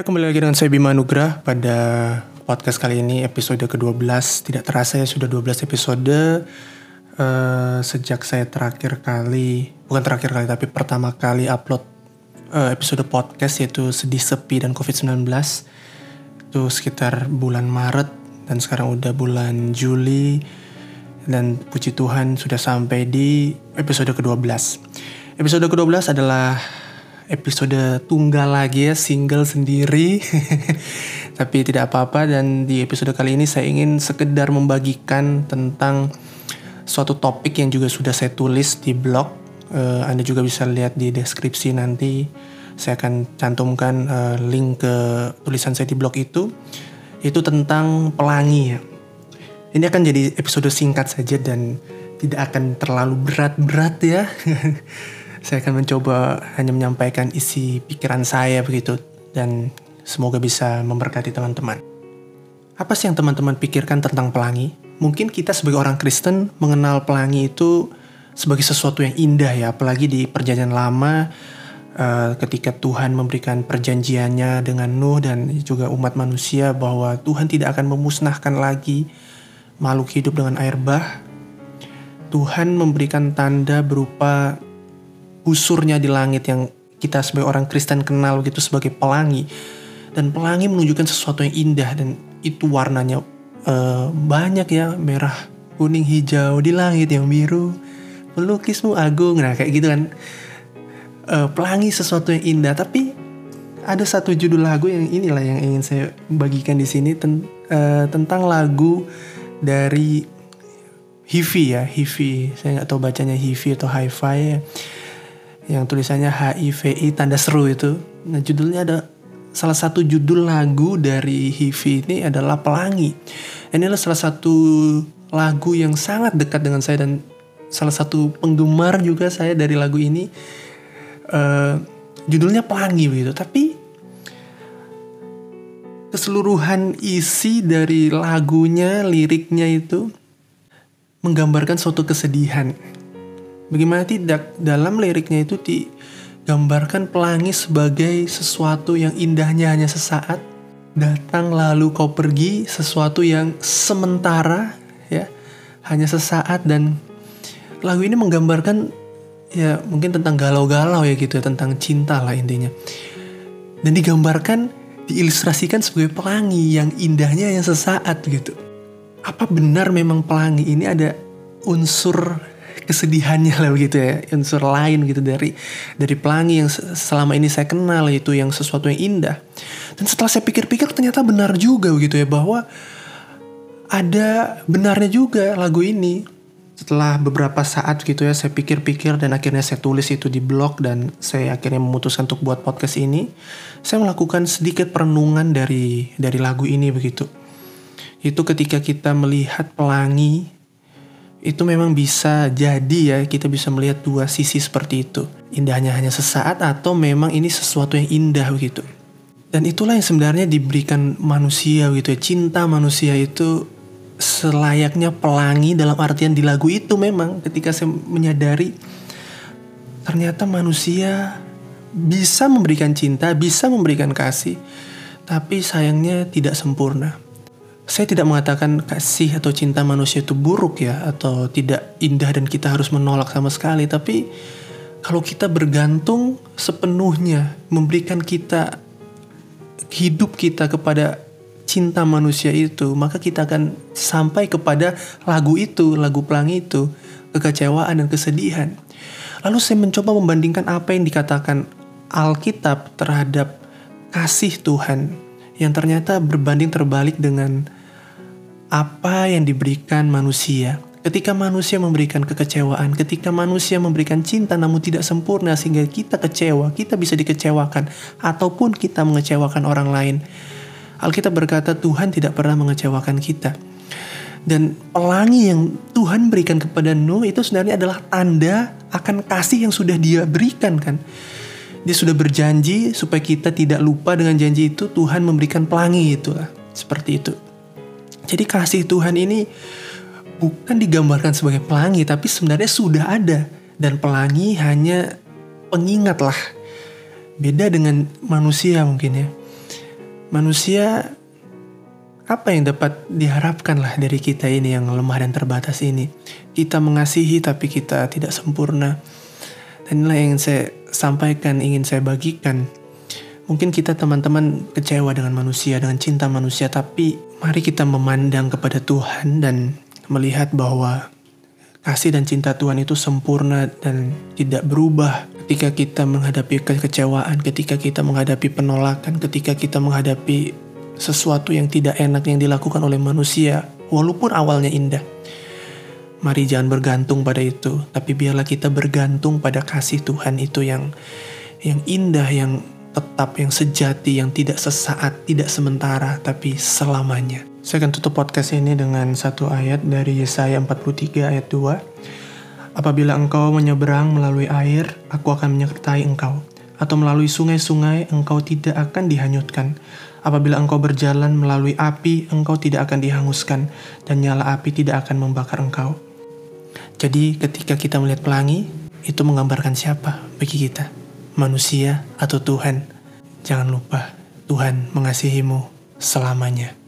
Ya kembali lagi dengan saya Bima Nugrah pada podcast kali ini episode ke-12 Tidak terasa ya sudah 12 episode. Uh, Sejak saya terakhir kali Bukan terakhir kali tapi pertama kali upload uh, episode podcast yaitu Sedih Sepi dan COVID-19 Itu sekitar bulan Maret dan sekarang udah bulan Juli. Dan puji Tuhan sudah sampai di episode ke-12 Episode ke-12 adalah episode tunggal lagi ya, single sendiri. Tapi tidak apa-apa dan di episode kali ini saya ingin sekedar membagikan tentang suatu topik yang juga sudah saya tulis di blog. Uh, Anda juga bisa lihat di deskripsi nanti. Saya akan cantumkan uh, link ke tulisan saya di blog itu. Itu tentang pelangi ya. Ini akan jadi episode singkat saja dan tidak akan terlalu berat-berat ya. saya akan mencoba hanya menyampaikan isi pikiran saya begitu dan semoga bisa memberkati teman-teman. Apa sih yang teman-teman pikirkan tentang pelangi? Mungkin kita sebagai orang Kristen mengenal pelangi itu sebagai sesuatu yang indah ya, apalagi di perjanjian lama uh, ketika Tuhan memberikan perjanjiannya dengan Nuh dan juga umat manusia bahwa Tuhan tidak akan memusnahkan lagi makhluk hidup dengan air bah. Tuhan memberikan tanda berupa busurnya di langit yang kita sebagai orang Kristen kenal gitu sebagai pelangi. Dan pelangi menunjukkan sesuatu yang indah dan itu warnanya uh, banyak ya merah kuning hijau di langit yang biru pelukismu agung. Nah kayak gitu kan. Uh, pelangi sesuatu yang indah tapi ada satu judul lagu yang inilah yang ingin saya bagikan di sini ten, uh, tentang lagu dari Hivi ya Hivi. Saya nggak tahu bacanya Hivi atau Hi-Fi ya yang tulisannya HIVI tanda seru itu. Nah judulnya ada salah satu judul lagu dari HIVI ini adalah Pelangi. Ini adalah salah satu lagu yang sangat dekat dengan saya dan salah satu penggemar juga saya dari lagu ini. Uh, judulnya Pelangi begitu, tapi keseluruhan isi dari lagunya, liriknya itu menggambarkan suatu kesedihan Bagaimana tidak dalam liriknya itu digambarkan pelangi sebagai sesuatu yang indahnya hanya sesaat, datang lalu kau pergi, sesuatu yang sementara ya, hanya sesaat dan lagu ini menggambarkan ya mungkin tentang galau-galau ya gitu ya, tentang cinta lah intinya. Dan digambarkan diilustrasikan sebagai pelangi yang indahnya yang sesaat gitu. Apa benar memang pelangi ini ada unsur kesedihannya lah begitu ya unsur lain gitu dari dari pelangi yang selama ini saya kenal itu yang sesuatu yang indah. Dan setelah saya pikir-pikir ternyata benar juga begitu ya bahwa ada benarnya juga lagu ini. Setelah beberapa saat gitu ya saya pikir-pikir dan akhirnya saya tulis itu di blog dan saya akhirnya memutuskan untuk buat podcast ini saya melakukan sedikit perenungan dari dari lagu ini begitu. Itu ketika kita melihat pelangi itu memang bisa jadi ya kita bisa melihat dua sisi seperti itu. Indahnya hanya sesaat atau memang ini sesuatu yang indah begitu. Dan itulah yang sebenarnya diberikan manusia gitu ya. Cinta manusia itu selayaknya pelangi dalam artian di lagu itu memang ketika saya menyadari ternyata manusia bisa memberikan cinta, bisa memberikan kasih, tapi sayangnya tidak sempurna saya tidak mengatakan kasih atau cinta manusia itu buruk ya atau tidak indah dan kita harus menolak sama sekali tapi kalau kita bergantung sepenuhnya memberikan kita hidup kita kepada cinta manusia itu maka kita akan sampai kepada lagu itu lagu pelangi itu kekecewaan dan kesedihan. Lalu saya mencoba membandingkan apa yang dikatakan Alkitab terhadap kasih Tuhan yang ternyata berbanding terbalik dengan apa yang diberikan manusia. Ketika manusia memberikan kekecewaan, ketika manusia memberikan cinta namun tidak sempurna sehingga kita kecewa, kita bisa dikecewakan ataupun kita mengecewakan orang lain. Alkitab berkata Tuhan tidak pernah mengecewakan kita. Dan pelangi yang Tuhan berikan kepada Nuh itu sebenarnya adalah tanda akan kasih yang sudah dia berikan kan. Dia sudah berjanji supaya kita tidak lupa dengan janji itu Tuhan memberikan pelangi itulah. Seperti itu. Jadi kasih Tuhan ini bukan digambarkan sebagai pelangi, tapi sebenarnya sudah ada. Dan pelangi hanya pengingat lah. Beda dengan manusia mungkin ya. manusia apa yang dapat diharapkan lah dari kita ini yang lemah dan terbatas ini. Kita mengasihi tapi kita tidak sempurna. Dan inilah yang ingin saya sampaikan, ingin saya bagikan. Mungkin kita teman-teman kecewa dengan manusia, dengan cinta manusia, tapi mari kita memandang kepada Tuhan dan melihat bahwa kasih dan cinta Tuhan itu sempurna dan tidak berubah ketika kita menghadapi kekecewaan, ketika kita menghadapi penolakan, ketika kita menghadapi sesuatu yang tidak enak yang dilakukan oleh manusia, walaupun awalnya indah. Mari jangan bergantung pada itu, tapi biarlah kita bergantung pada kasih Tuhan itu yang yang indah, yang tetap, yang sejati, yang tidak sesaat, tidak sementara, tapi selamanya. Saya akan tutup podcast ini dengan satu ayat dari Yesaya 43 ayat 2 Apabila engkau menyeberang melalui air, aku akan menyertai engkau. Atau melalui sungai-sungai, engkau tidak akan dihanyutkan. Apabila engkau berjalan melalui api, engkau tidak akan dihanguskan, dan nyala api tidak akan membakar engkau. Jadi, ketika kita melihat pelangi, itu menggambarkan siapa bagi kita? Manusia atau Tuhan? Jangan lupa, Tuhan mengasihimu selamanya.